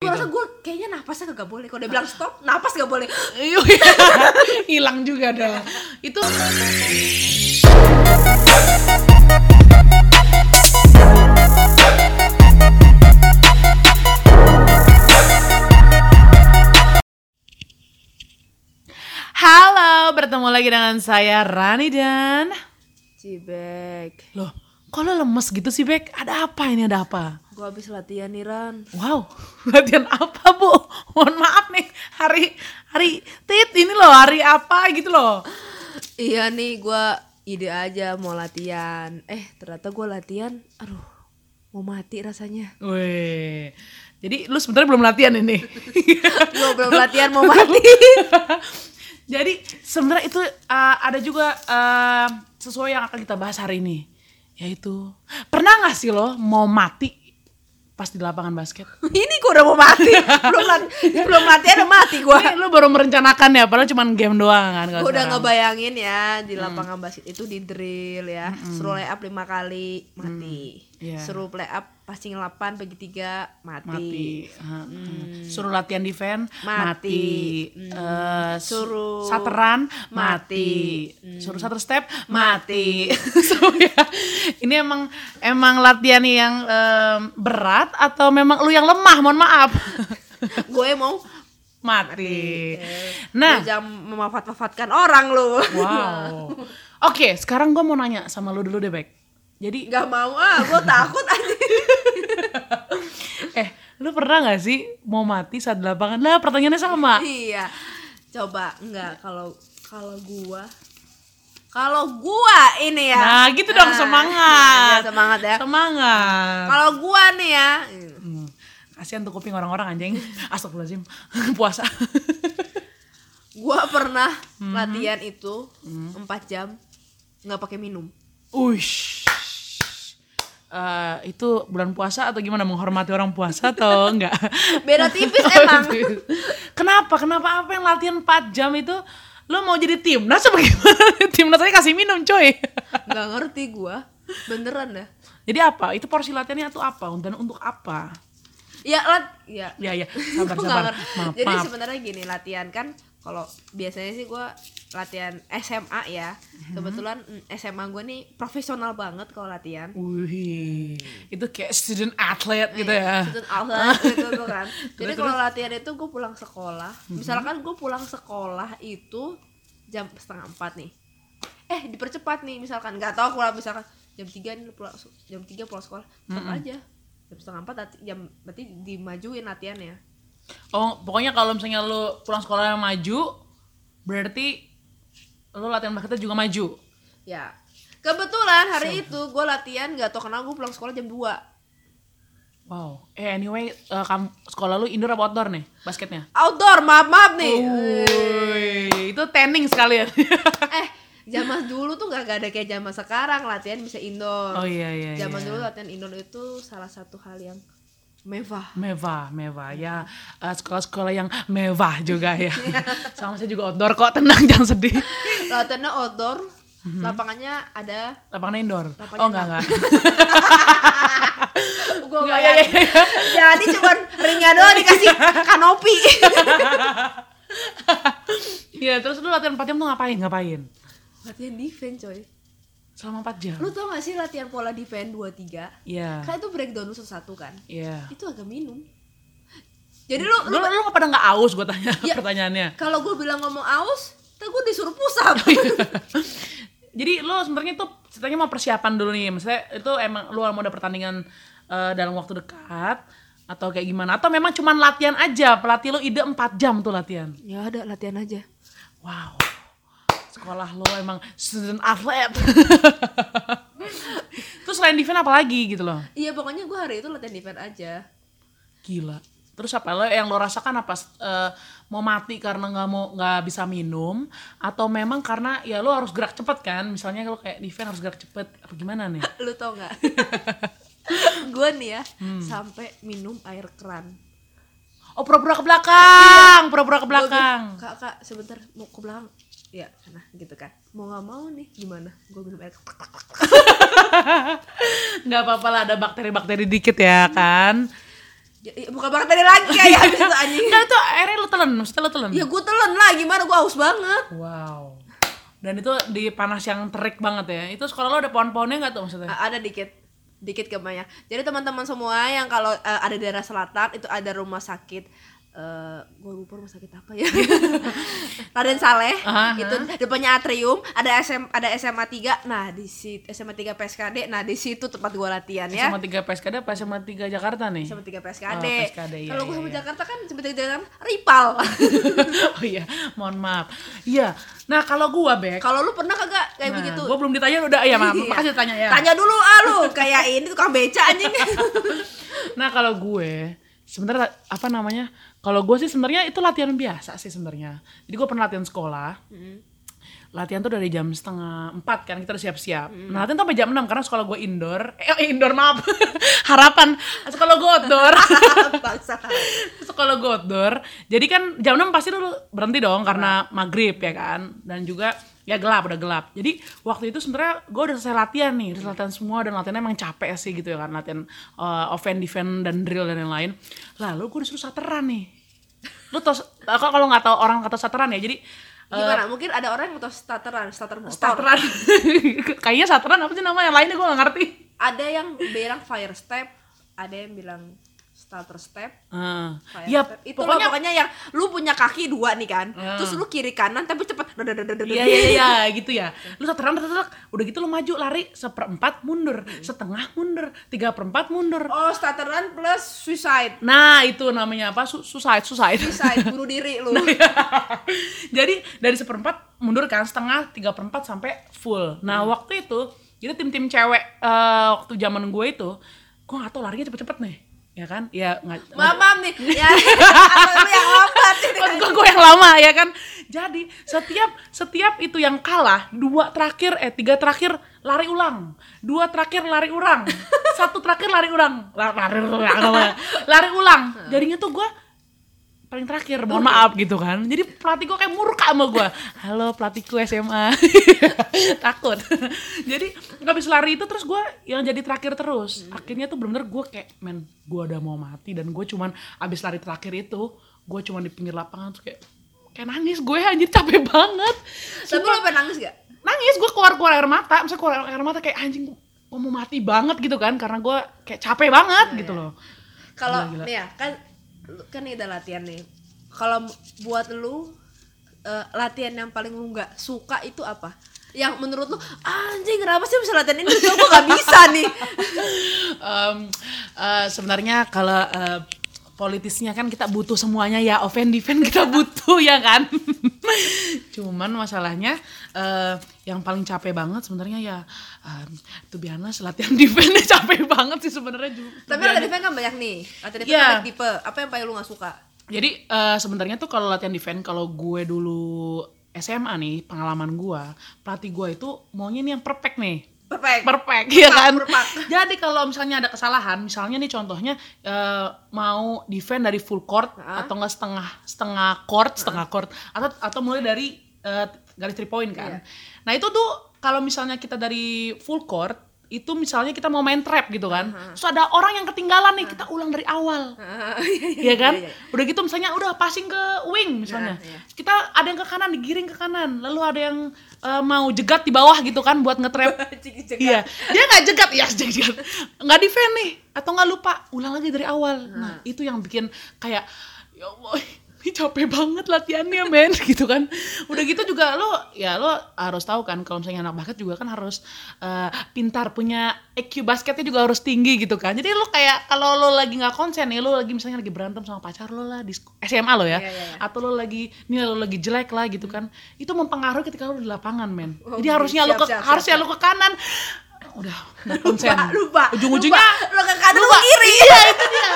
gue rasa gue kayaknya napasnya kagak boleh. Kalau dia bilang stop napas gak boleh. Iya, hilang juga dah itu Halo, bertemu lagi dengan saya Rani dan Cibek. Loh, kok lo lemes gitu sih Bek? Ada apa ini, ada apa? gue habis latihan nih Ran Wow, latihan apa bu? Mohon maaf nih, hari hari tit ini loh, hari apa gitu loh. iya nih gue ide aja mau latihan eh ternyata gue latihan aduh mau mati rasanya Weh, jadi lu sebenarnya belum latihan ini. gue belum latihan mau mati jadi sebenarnya itu uh, ada juga uh, sesuai yang akan kita bahas hari ini, yaitu pernah nggak sih lo mau mati pas di lapangan basket? ini gue udah mau mati. Belum lat- belum latihan udah mati gue Ini lu baru merencanakan ya, padahal cuma game doang kan. gue udah ngebayangin ya di lapangan basket itu di drill ya suruh lay up lima kali mati Iya. suruh play up passing 8 bagi tiga mati, mati, Ha, suruh latihan defense Mati. mati, Eh, su- Suruh- sateran mati, suruh satu step mati. so, ya, ini emang emang latihan yang em, berat atau memang lu yang lemah? Mohon maaf. gue mau mati. nah Nah, jangan memanfaat-manfaatkan orang lu wow. Oke, sekarang gue mau nanya sama lu dulu deh, Bek. Jadi nggak mau ah gue takut aja eh, lu pernah gak sih mau mati saat di lapangan? Lah, pertanyaannya sama. iya coba enggak kalau kalau gua kalau gua ini ya Nah, gitu dong, Nah, semangat. ya, semangat ya Semangat. kalau gua nih ya Hmm. Kasihan tuh kuping orang-orang anjing. Astagfirullahaladzim. Puasa. gua pernah Mhm. latihan itu empat jam nggak pakai minum Uish. Eh, itu bulan puasa atau gimana menghormati orang puasa atau enggak? beda tipis emang Kenapa? Kenapa apa yang latihan 4 jam itu lo mau jadi timnas apa gimana? timnas aja kasih minum coy. nggak ngerti gua beneran dah jadi apa? Itu porsi latihannya tuh apa? Dan untuk apa? ya lat ya Ya ya, sabar sabar. Maaf, Jadi sebenarnya gini latihan kan kalau biasanya sih gua latihan SMA ya. Mhm. Kebetulan SMA gue nih profesional banget kalau latihan. Wih, itu kayak student athlete gitu ya. Student outlet gitu kan. Jadi kalau latihan itu gue pulang sekolah. Mhm. Misalkan gue pulang sekolah itu jam setengah empat nih. Eh dipercepat nih misalkan nggak tahu kalau misalkan jam tiga nih pulang jam tiga pulang sekolah tetap Mhm. aja jam setengah empat jam berarti dimajuin latihannya Oh, pokoknya kalau misalnya lu pulang sekolah yang maju, berarti lu latihan basketnya juga maju. Ya. Kebetulan hari itu gue latihan gak tau kenapa gue pulang sekolah jam 2 Wow. Eh anyway, eh, kam- sekolah lu indoor apa outdoor nih basketnya? Outdoor, maaf maaf nih. Wih, itu tanning sekalian. Eh, zaman dulu tuh gak, ada kayak zaman sekarang latihan bisa indoor. oh iya iya. Zaman iya. dulu latihan indoor itu salah satu hal yang mewah. Mewah, mewah ya. Eh, sekolah-sekolah yang mewah juga ya. Sama saya juga outdoor kok, tenang jangan sedih. Latihannya outdoor, lapangannya ada Lapangan indoor. Lapangan oh enggak enggak. gue Enggak, iya, iya, iya. Jadi cuman ringnya doang dikasih kanopi. Iya, terus lu latihan 4 jam tuh ngapain? Ngapain? latihan defense coy. Selama 4 jam. Lu tau gak sih latihan pola defense 2 3? Iya. Kan itu breakdown lu satu-satu kan? Iya. Itu agak minum. Jadi lu, Lu lu lu nggak pada nggak aus gue tanya Ya. pertanyaannya. kalau gue bilang ngomong aus, ntar gue disuruh pusat. Jadi lu sebenarnya itu ceritanya mau persiapan dulu nih. Maksudnya itu emang lu mau ada pertandingan eh, dalam waktu dekat atau kayak gimana? Atau memang cuman latihan aja? Pelatih lu ide 4 jam tuh latihan. ya ada latihan aja. Wow. Sekolah lu emang student athlete. Terus selain defense apa lagi gitu loh? Iya pokoknya gue hari itu latihan defense aja. Gila. Terus apa lo yang lo rasakan apa eh, mau mati karena nggak mau nggak bisa minum atau memang karena ya lo harus gerak cepet kan? Misalnya kalau kayak defense harus gerak cepet apa gimana nih? Lu tau gak? gue nih ya sampai minum air keran. Oh pura-pura ke belakang, pura-pura ke belakang. Kak kak sebentar mau ke belakang. Ya, nah gitu kan. Mau nggak mau nih gimana? Gue minum air. Nggak apa-apa lah ada bakteri-bakteri dikit ya kan. Ya, iya, bukan tadi lagi kayak habis itu anjing Enggak itu akhirnya lu telan, maksudnya lu telan. ya gue telan lah gimana gue haus banget Wow. Dan itu di panas yang terik banget ya. Itu sekolah lo ada pohon-pohonnya nggak tuh maksudnya? Ada dikit dikit kebanyak jadi teman-teman semua yang kalau eh, ada di daerah selatan itu ada rumah sakit eh gue lupa rumah sakit apa ya Raden Saleh Aha, itu depannya atrium ada SM ada SMA 3 nah di situ SMA 3 PSKD nah di situ tempat gue latihan ya SMA 3 PSKD apa SMA 3 Jakarta nih? SMA 3 PSKD, Oh, PSKD, iya, kalau gue iya, sama iya. Jakarta kan SMA 3 Jakarta Ripal oh iya, mohon maaf. Iya. Nah, kalau gua, Bek. kalau lu pernah kagak kayak Nah, begitu gua belum ditanya udah ya, maaf. Iya. Makasih tanya ya. tanya dulu ah lu kayak ini tukang beca anjing Nah, kalau gue sebenarnya apa namanya? Kalau gue sih sebenarnya itu latihan biasa sih sebenarnya. Jadi gue pernah latihan sekolah. Latihan tuh dari jam setengah empat kan kita udah siap-siap. Nah latihan tuh sampai jam 6 karena sekolah gue indoor. Eh eh, indoor maaf. Harapan sekolah gue outdoor. sekolah gue outdoor. Jadi kan jam 6 pasti dulu berhenti dong karena maghrib ya kan. Dan juga ya gelap udah gelap. Jadi waktu itu sebenarnya gue udah selesai latihan nih, udah latihan semua dan latihannya emang capek sih gitu ya kan. Latihan uh, offense, defense dan drill dan lain-lain. Lalu gue disuruh sateran nih. Lu tau kalau kalau nggak tahu orang kata sateran ya. Jadi gimana mungkin ada orang yang tahu starteran starter motor sateran kayaknya sateran apa sih nama yang lainnya gue gak ngerti. ada yang bilang fire step ada yang bilang starter step Uh, ya step. itu pokoknya, pokoknya yang lu punya kaki dua nih kan terus lu kiri kanan tapi cepet Iya iya iya gitu ya. Lu sateran, udah gitu lu maju lari seperempat mundur, setengah mundur, tiga perempat mundur. oh starteran plus suicide Nah itu namanya apa? Su- Suicide, suicide. suicide bunuh diri lu Jadi dari seperempat mundur kan setengah, tiga perempat sampai full. Nah waktu itu jadi tim-tim cewek eh, waktu zaman gue itu, gue gak tau larinya cepet-cepet nih, ya kan? Ya nggak. maaf maaf nih. Ya lu yang lambat Maksud gue gue yang lama ya kan? Jadi setiap setiap itu yang kalah dua terakhir eh tiga terakhir lari ulang. Dua terakhir lari ulang satu terakhir lari ulang La- lari ulang lari ulang. Jadinya tuh gue paling terakhir mohon maaf gitu kan. Jadi pelatih gue kayak murka sama gue halo pelatihku SMA takut. Jadi habis lari itu terus gue yang jadi terakhir terus. Akhirnya tuh bener-bener gue kayak men gue udah mau mati. Dan gue cuman abis lari terakhir itu gue cuman di pinggir lapangan tuh kayak kayak nangis gue anjir capek banget. Tapi pengen nangis gak nangis gue keluar keluar air mata. Misalnya keluar air mata kayak anjing gue mau mati banget gitu kan. Karena gue kayak capek banget gitu loh. Kalau nih ya kan kan udah latihan nih. Kalau buat lu eh, latihan yang paling lu nggak suka itu apa? Yang menurut lu anjing kenapa sih bisa latihan ini? Gue gak bisa nih. Em, eh, sebenarnya kalau eh, politisnya kan kita butuh semuanya ya offend defend kita butuh ya kan? Cuman masalahnya eh, yang paling capek banget sebenarnya ya tuh biasa latihan defendnya capek banget sih sebenarnya Ju. To tapi latihan defense kan banyak nih. Latihan defense Iya. kan banyak tipe. Apa yang paling lu gak suka? Jadi eh, sebenarnya tuh kalau latihan defense kalau gue dulu SMA nih pengalaman gue pelatih gue itu maunya nih yang perfect nih perfect perfect ya kan perfect. jadi kalau misalnya ada kesalahan misalnya nih contohnya eh, mau defend dari full court Hah? atau enggak setengah setengah court setengah court atau atau mulai dari eh, garis three point kan Iya. nah itu tuh kalau misalnya kita dari full court itu misalnya kita mau main trap gitu kan terus ada orang yang ketinggalan nih kita ulang dari awal Ah, Iya kan? Udah gitu misalnya udah passing ke wing misalnya. Nah, iya. Kita ada yang ke kanan digiring ke kanan, lalu ada yang eh, mau jegat di bawah gitu kan buat nge-trap. Iya. Dia nggak jegat ya, jegat. Nggak defend nih atau nggak lupa, ulang lagi dari awal. Nah, itu yang bikin kayak ya Allah, ini capek banget latihannya men gitu kan. Udah gitu juga lo ya lo harus tahu kan kalau misalnya anak basket juga kan harus eh, pintar punya EQ basketnya juga harus tinggi gitu kan. Jadi lo kayak kalau lo lagi nggak konsen nih lo lagi misalnya lagi berantem sama pacar lo lah di SMA lo ya. Iya, iya, iya. atau lo lagi nih lo lagi jelek lah gitu kan. Itu mempengaruhi ketika lo di lapangan men. Oh, jadi harusnya lo ke siap, siap, harusnya lo ke kanan. Udah nggak konsen. lupa lupa ujung-ujungnya lupa. lo ke kanan lu lupa. kiri. Iya itu dia.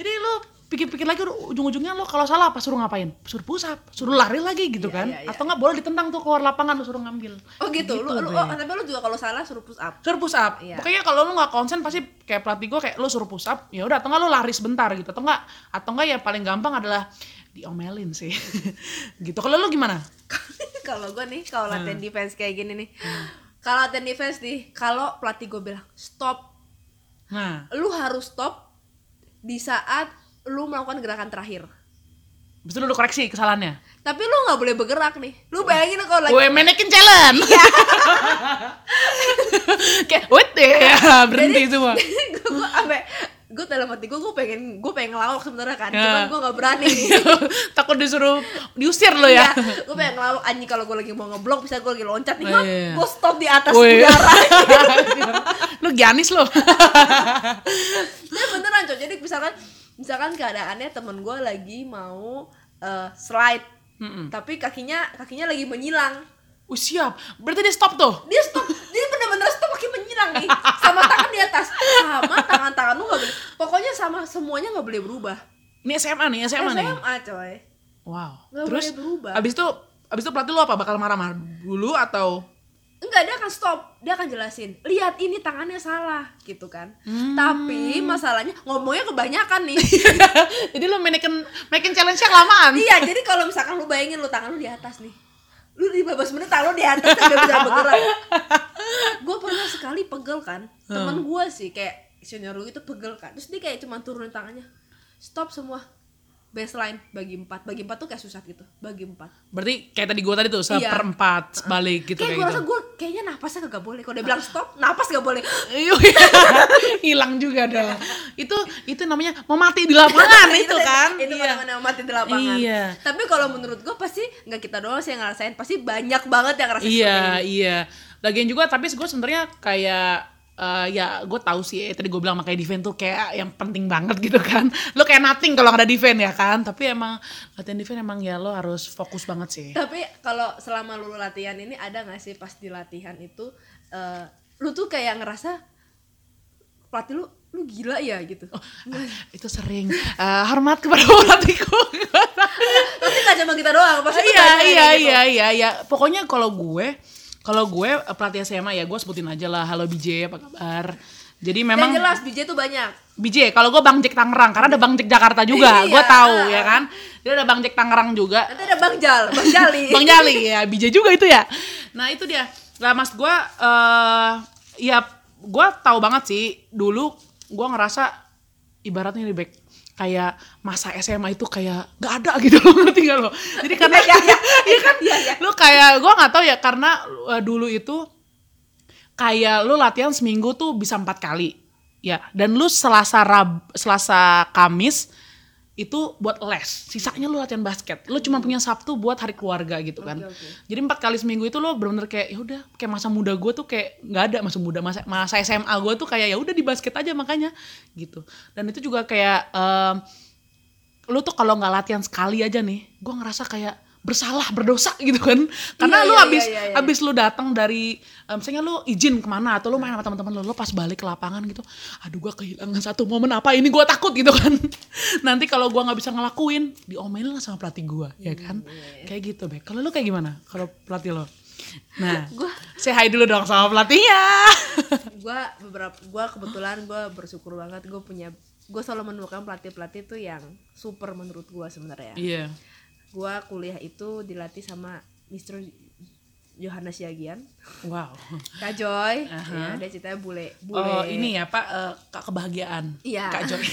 Jadi lo pikir-pikir lagi ujung-ujungnya lo kalau salah apa suruh ngapain? Suruh push up suruh lari lagi gitu Iya, kan? iya, iya. atau nggak boleh ditendang tuh keluar lapangan lo suruh ngambil. Oh gitu, lu, lu Bre. oh, tapi lu juga kalau salah suruh push up. Suruh push up. Iya. pokoknya kalau lo nggak konsen pasti kayak pelatih gue kayak lo suruh push up ya udah atau nggak lo lari sebentar gitu. Atau nggak atau nggak ya paling gampang adalah diomelin sih. Gitu. Kalau lo gimana? Kalau gue nih kalau latihan Hmm. defense kayak gini nih. Kalau latihan defense nih kalau pelatih gue bilang stop. Nah lu harus stop di saat lu melakukan gerakan terakhir Habis itu lu koreksi kesalahannya. tapi lu nggak boleh bergerak nih lu bayangin kalau lagi Gue mannequin challenge. Kayak wait ya, berhenti semua. gue sampai gue dalam hati gue gue pengen gue pengen ngelawak sebenarnya kan Ya. cuman gue nggak berani Takut disuruh diusir lo ya. gue pengen ngelawak anjing kalau gue lagi mau ngeblok bisa gue lagi loncat nih Oh, gue iya. gue stop di atas Wih. udara lu Giannis lo. Tapi beneran coy jadi misalkan misalkan keadaannya temen gue lagi mau eh, slide Mm-mm. tapi kakinya kakinya lagi menyilang Oh, siap. Berarti dia stop tuh. dia stop dia bener-bener stop kaki menyilang nih sama tangan di atas sama tangan-tangan lu nggak boleh pokoknya sama semuanya nggak boleh berubah Ini SMA nih, SMA, nih. SMA coy Wow. Nggak Terus boleh berubah. abis itu abis itu pelatih lu apa? Bakal marah-marah dulu atau enggak dia akan stop. Dia akan jelasin lihat ini tangannya salah gitu kan. Hmm. tapi masalahnya ngomongnya kebanyakan nih. Jadi lu mannequin mannequin challenge yang lamaan. iya jadi kalau misalkan lu bayangin lu tangan lu di atas nih. Lu 15 menit tangan lu di atas udah bisa bergerak. Gue pernah sekali pegel kan temen gue sih kayak senior gue itu pegel kan. Terus dia kayak cuma turunin tangannya stop semua baseline bagi empat bagi empat tuh kayak susah gitu bagi empat Berarti kayak tadi gua tadi tuh seperempat balik gitu kayak kayak gue gitu. rasa gue kayaknya napasnya kagak boleh kalau dia bilang stop napas gak boleh Iya, hilang juga dong. Itu itu namanya mau mati di lapangan itu kan. itu Iya. mana-mana mati di lapangan Iya. tapi kalau menurut gue pasti nggak kita doang sih yang ngerasain pasti banyak banget yang ngerasain Iya, iya. Lagian juga tapi gue sebenarnya kayak eh, ya gue tahu sih tadi gue bilang makanya defense tuh kayak yang penting banget gitu kan. Lo kayak nothing kalau ada defense ya kan? Tapi emang latihan defense emang ya lo harus fokus banget sih. Tapi kalau selama lu latihan ini ada nggak sih pas di latihan itu eh, lu tuh kayak ngerasa pelatih lu lu gila ya gitu? Oh, itu sering. Eh, hormat kepada pelatihku. Tapi nggak cuma kita doang pasti iya iya gitu. iya iya iya. Pokoknya kalau gue kalau gue eh, pelatih SMA ya gue sebutin aja lah. Halo BJ apa kabar? Jadi memang yang jelas BJ tuh banyak. BJ kalau gue Bang Jack Tangerang karena ada Bang Jack Jakarta juga Iya. gue tahu ya kan? Dia ada Bang Jack Tangerang juga. Nanti ada Bang Jal Bang Jali. Bang Jali ya BJ juga itu ya. Nah itu dia. Lah mas gue eh ya gue tahu banget sih dulu gue ngerasa ibaratnya nih Bek kayak masa SMA itu kayak gak ada gitu loh ngerti gak lo? Jadi karena Iya, iya, iya kan? iya, iya. lu kayak gue nggak tahu ya karena eh, dulu itu kayak lu latihan seminggu tuh bisa empat kali ya. Dan lu selasa rab selasa kamis itu buat les. Sisanya lu latihan basket. Lu cuma punya sabtu buat hari keluarga gitu kan. Oke, oke. jadi empat kali seminggu itu lo bener-bener kayak ya udah kayak masa muda gue tuh kayak nggak ada masa muda masa masa SMA gue tuh kayak ya udah di basket aja makanya gitu. Dan itu juga kayak em, lu tuh kalau nggak latihan sekali aja nih gue ngerasa kayak bersalah berdosa gitu kan. Karena Iya, lu iya, abis iya, iya. abis lu datang dari eh, misalnya lu izin ke mana atau lu main sama teman-teman lu lu pas balik ke lapangan gitu aduh gue kehilangan satu momen apa ini gue takut gitu kan. Nanti kalau gue nggak bisa ngelakuin diomelin lah sama pelatih gue ya kan? Iya, kayak gitu Bek. Kalau lu kayak gimana kalau pelatih lo? Nah Gua- say hi dulu dong sama pelatihnya. Gue beberapa gue kebetulan gue bersyukur banget gue punya gue selalu menemukan pelatih pelatih tuh yang super menurut gue sebenarnya. Iya gue kuliah itu dilatih sama Mr. Johannes Yagian wow Kak Joy Aha. ya dia ceritanya bule bule oh ini ya pak eh, kak kebahagiaan Iya. kak Joy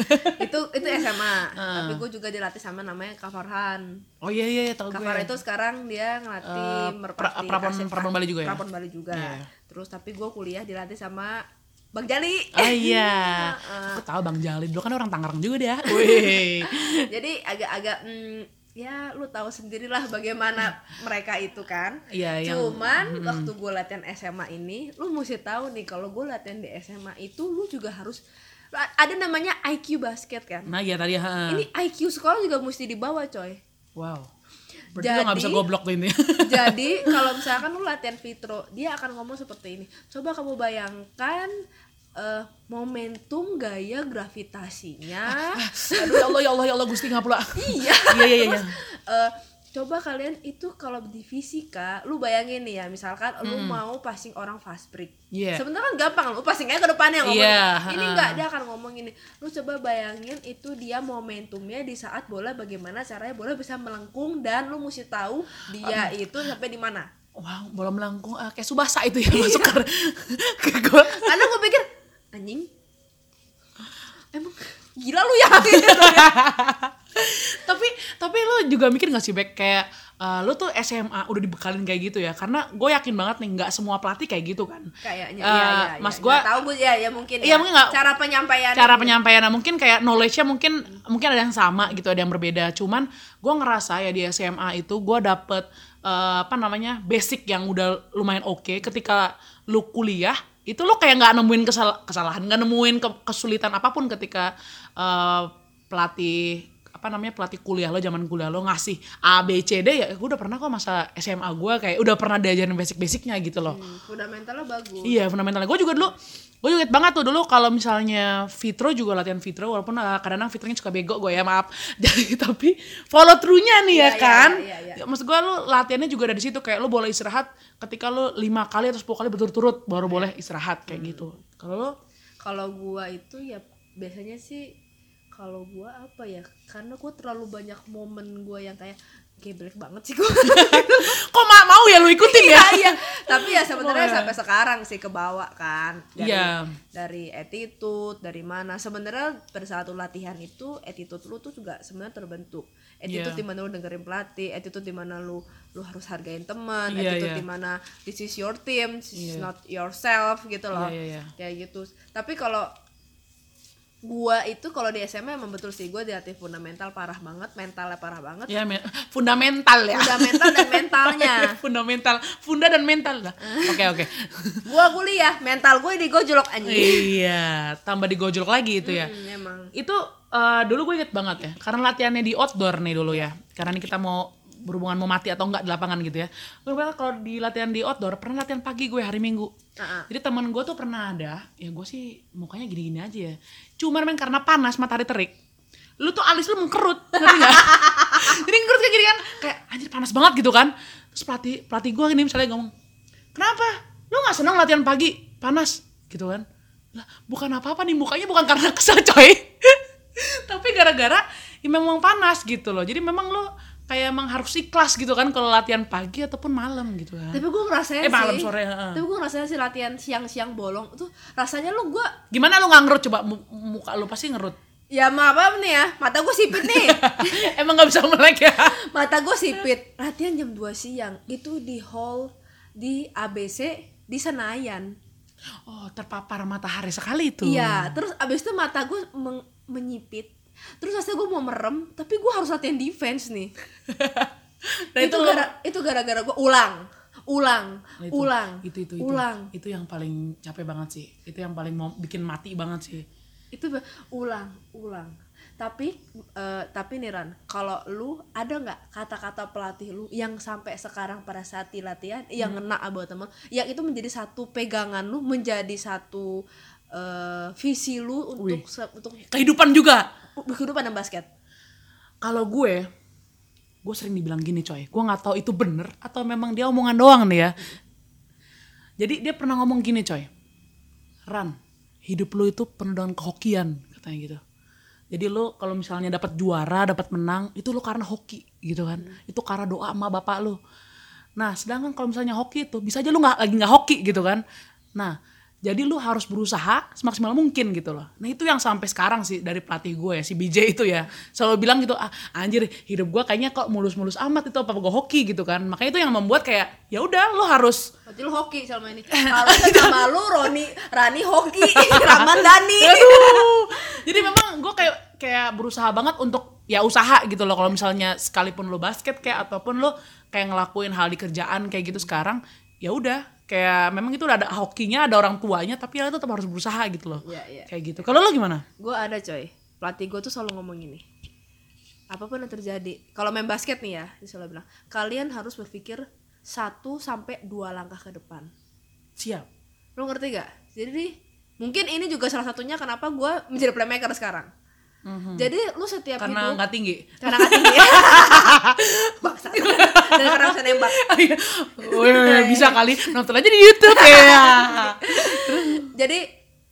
itu itu SMA Ah. tapi gue juga dilatih sama namanya Kak Farhan oh iya iya iya, tahu Kak gue Farhan itu sekarang dia ngelatih Eh, merpati pra- Prapon- Prapon Bali juga ya? Prapon Bali juga Iya. terus tapi gue kuliah dilatih sama Bang Jali Ah iya, Heeh. aku tahu Bang Jalil dulu kan orang Tangerang juga dia. Wih. jadi agak-agak mm, ya lu tahu sendirilah bagaimana mereka itu kan yang- cuman waktu gue latihan SMA ini lu mesti tahu nih kalau gue latihan di SMA itu lu juga harus ada namanya IQ basket kan Nah iya tadi ha. ini IQ sekolah juga mesti dibawa coy Wow. Berarti lo gak bisa Jadi- goblok tuh ini. jadi kalau misalkan lu latihan fitro dia akan ngomong seperti ini coba kamu bayangkan eh, momentum gaya gravitasinya. Aduh ya Allah ya Allah ya Allah Gusti ngapula. iya. Iya iya iya. Eh, coba kalian itu kalau di fisika lu bayangin nih ya misalkan lu mau passing orang fast break. Iya. sebenarnya kan gampang lu passing aja ke depannya ngomong Iya, ini enggak dia akan ngomong ini. Lu coba bayangin itu dia momentumnya di saat bola bagaimana caranya bola bisa melengkung dan lu mesti tahu dia itu sampai di mana. Wow, bola melengkung ah, kayak Subasa itu ya masuk ke, ke gol. karena gue pikir anjing. Emang gila lu ya? Gitu. tapi tapi lo juga mikir gak sih Bek? Kayak eh, lo tuh SMA udah dibekalin kayak gitu ya? Karena gue yakin banget nih nggak semua pelatih kayak gitu kan. Kayaknya. Iya, iya, iya. mas Nggak gua- tahu gue ya ya mungkin Iya, ya. mungkin nggak- cara penyampaian cara penyampaiannya. Mungkin kayak knowledge-nya mungkin mungkin ada yang sama gitu ada yang berbeda. Cuman gue ngerasa ya di SMA itu gue dapet eh, apa namanya basic yang udah lumayan oke ketika lu kuliah itu lu kayak nggak nemuin kesal- kesalahan nggak nemuin ke- kesulitan apa pun ketika eh, pelatih apa namanya pelatih kuliah lo zaman kuliah lo ngasih A B C D ya gue udah pernah kok masa SMA gue kayak udah pernah diajarin basic-basicnya gitu loh Hmm, fundamentalnya bagus Iya fundamentalnya. Gue juga dulu, gue juga banget tuh dulu kalau misalnya Fitro juga latihan Fitro, walaupun uh, kadang-kadang Fitronya suka bego gue ya maaf. Jadi tapi follow through-nya nih Iya, ya iya, kan. iya, iya. Ya, maksud gue lu latihannya juga dari situ kayak lu boleh istirahat ketika lu lima kali atau 10 kali berturut-turut baru Iya. boleh istirahat kayak Hmm. gitu. Kalau lu kalau gua itu ya biasanya sih kalau gua apa ya karena gua terlalu banyak momen gua yang kayak geblek banget sih gua kok ma- mau ya lu ikutin ya? iya iya tapi ya sebenarnya sampai sekarang sih kebawa kan dari Iya. dari attitude dari mana sebenarnya pada saat lu latihan itu attitude lu tuh juga sebenarnya terbentuk attitude Iya. di mana lu dengerin pelatih attitude di mana lu lu harus hargain teman Iya, attitude iya. di mana this is your team this is Iya. not yourself gitu loh Iya, iya, iya. kayak gitu tapi kalau gua itu kalau di SMA emang betul sih gua dilatih fundamental parah banget mentalnya parah banget Ya me- fundamental ya. fundamental dan mentalnya fundamental, funda dan mental lah. Oke oke. gua kuliah mental gue digojlok anjing iya, tambah digojlok lagi itu ya. Hmm, emang itu eh, dulu gue inget banget ya karena latihannya di outdoor nih dulu ya karena ini kita mau berhubungan mau mati atau enggak di lapangan gitu ya. Gue bilang kalau di latihan di outdoor pernah latihan pagi gue hari minggu. Ah. jadi teman gue tuh pernah ada ya gue sih mukanya gini-gini aja ya. Cuman men karena panas matahari terik lu tuh alis lu mengkerut ngerti nggak? Jadi mengkerut kayak gini kan kayak anjir panas banget gitu kan. Terus pelatih pelatih gue ini misalnya ngomong kenapa? Lu nggak senang latihan pagi? Panas gitu kan. Lah bukan apa-apa nih mukanya bukan karena kesel coy. Tapi gara-gara ya memang panas gitu loh. Jadi memang lu kayak emang harus ikhlas gitu kan kalau latihan pagi ataupun malam gitu kan. Tapi gue ngerasain Eh, malam, sih. sore, heeh. tapi gue ngerasain sih latihan siang-siang bolong. Tuh rasanya lu gue gimana lu nggak ngerut? Coba Mu- muka lu pasti ngerut. Ya maaf apa nih ya? Mata gue sipit nih. Emang nggak bisa melek ya? Mata gue sipit. Latihan jam 2 siang itu di hall di ABC di Senayan. Oh terpapar matahari sekali itu. Iya terus abis itu mata gue menyipit terus rasanya gue mau merem tapi gue harus latihan defense nih. Nah itu gara itu gara-gara gue ulang ulang Nah, itu, ulang itu itu itu. ulang. Itu yang paling capek banget sih. Itu yang paling mau bikin mati banget sih. Itu ulang ulang. Tapi eh, tapi nih Ran kalau lu ada nggak kata-kata pelatih lu yang sampai sekarang pada saat di latihan yang Hmm. ngena buat temen yang itu menjadi satu pegangan lu menjadi satu eh, visi lu untuk Wih. untuk kehidupan juga kehidupan dan basket? Kalau gue gue sering dibilang gini coy. Gue nggak tahu itu bener atau memang dia omongan doang nih ya. Jadi dia pernah ngomong gini coy. Ran hidup lu itu penuh dengan kehokian katanya gitu. Jadi lu kalau misalnya dapat juara dapat menang itu lu karena hoki gitu kan. Itu karena doa sama bapak lu. Nah sedangkan kalau misalnya hoki itu bisa aja lu nggak lagi nggak hoki gitu kan. Nah jadi lu harus berusaha semaksimal mungkin gitu loh. Nah itu yang sampai sekarang sih dari pelatih gue ya, si BJ itu ya. Selalu bilang gitu, ah anjir hidup gue kayaknya kok mulus-mulus amat itu apa gue hoki gitu kan. Makanya itu yang membuat kayak ya udah lu harus berarti lu hoki selama ini kalau nama lu Roni Rani hoki Ramandani Aduh. Jadi memang gue kayak kayak berusaha banget untuk ya usaha gitu loh. Kalau misalnya sekalipun lo basket kayak ataupun lo kayak ngelakuin hal di kerjaan kayak gitu sekarang, ya udah kayak memang itu udah ada hokinya, ada orang tuanya, tapi ya tetap harus berusaha gitu loh. Iya, iya. Kayak gitu. Kalau lo gimana? gue ada coy pelatih gue tuh selalu ngomong gini apa pun yang terjadi kalau main basket nih ya dia selalu bilang kalian harus berpikir satu sampai dua langkah ke depan Siap. lo ngerti gak jadi mungkin ini juga salah satunya kenapa gue menjadi playmaker sekarang jadi lu setiap. Karena hidup nggak tinggi. karena nggak tinggi Bangsa. dan karena bisa nembak Wih, bisa kali nonton aja di YouTube ya. jadi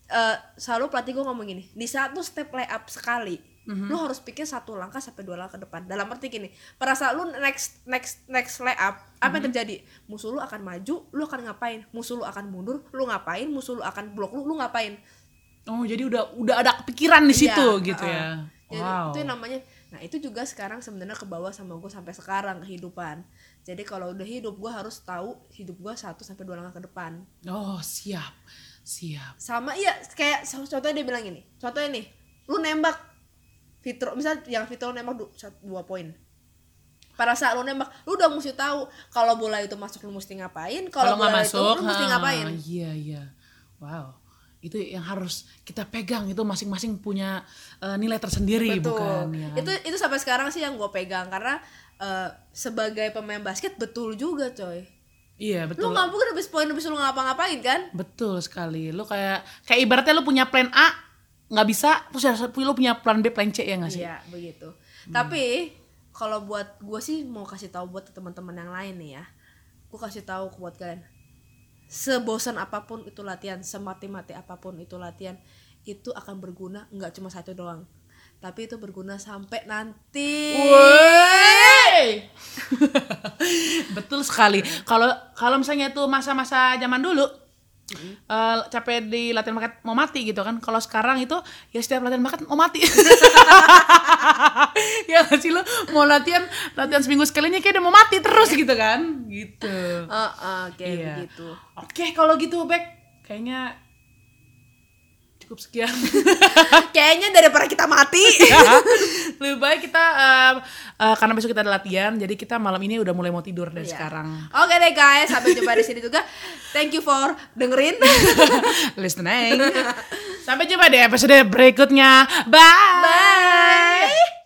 eh, selalu pelatih gue ngomong gini di satu step layup sekali Mhm. lu harus pikir satu langkah sampai dua langkah ke depan dalam arti gini pada saat lu next next next layup apa Mhm. yang terjadi musuh lu akan maju lu akan ngapain musuh lu akan mundur lu ngapain musuh lu akan blok lu lu ngapain Oh, jadi udah udah ada kepikiran di situ Iya, gitu uh-uh. ya. Jadi Wow. itu yang namanya nah itu juga sekarang sebenarnya ke bawah sama gue sampai sekarang kehidupan jadi kalau udah hidup gue harus tahu hidup gue satu sampai dua langkah ke depan Oh, siap. Siap. sama iya kayak contohnya dia bilang gini contohnya nih lu nembak Fitro misal yang Fitro nembak du, dua poin pada saat lu nembak lu udah mesti tahu kalau bola itu masuk lu mesti ngapain kalau bola itu lu mesti ngapain Iya, iya. Wow. Itu yang harus kita pegang itu masing-masing punya eh, nilai tersendiri Betul. bukan ya. Itu itu sampai sekarang sih yang gue pegang karena eh, sebagai pemain basket betul juga coy. Iya, Lu betul. nggak mungkin habis poin habis lu ngapa-ngapain kan? Betul sekali. Lu kayak kayak ibaratnya lu punya plan A nggak bisa, terus lu punya plan B, plan C ya nggak sih? Iya begitu. Tapi kalau buat gue sih mau kasih tahu buat teman-teman yang lain nih ya. Gue kasih tahu buat kalian. Sebosan apa pun itu latihan, semati-mati apa pun itu latihan, itu akan berguna nggak cuma satu doang. Tapi itu berguna sampai nanti. Wey! Betul sekali. Kalau kalau misalnya itu masa-masa zaman dulu eh, capek di latihan bakat mau mati gitu kan. Kalau sekarang itu ya setiap latihan bakat mau mati. ya sih lo mau latihan latihan seminggu sekalinya kayak udah mau mati terus gitu kan gitu. Ah, kayak Iya. begitu. Oke kalau gitu Bek kayaknya cukup sekian. Kayaknya daripada kita mati. Lebih baik kita eh, eh, karena besok kita ada latihan, jadi kita malam ini udah mulai mau tidur dari Iya. sekarang. Oke deh guys, sampai jumpa di sini juga. Thank you for dengerin. Listening. Sampai jumpa di episode berikutnya. Bye. Bye.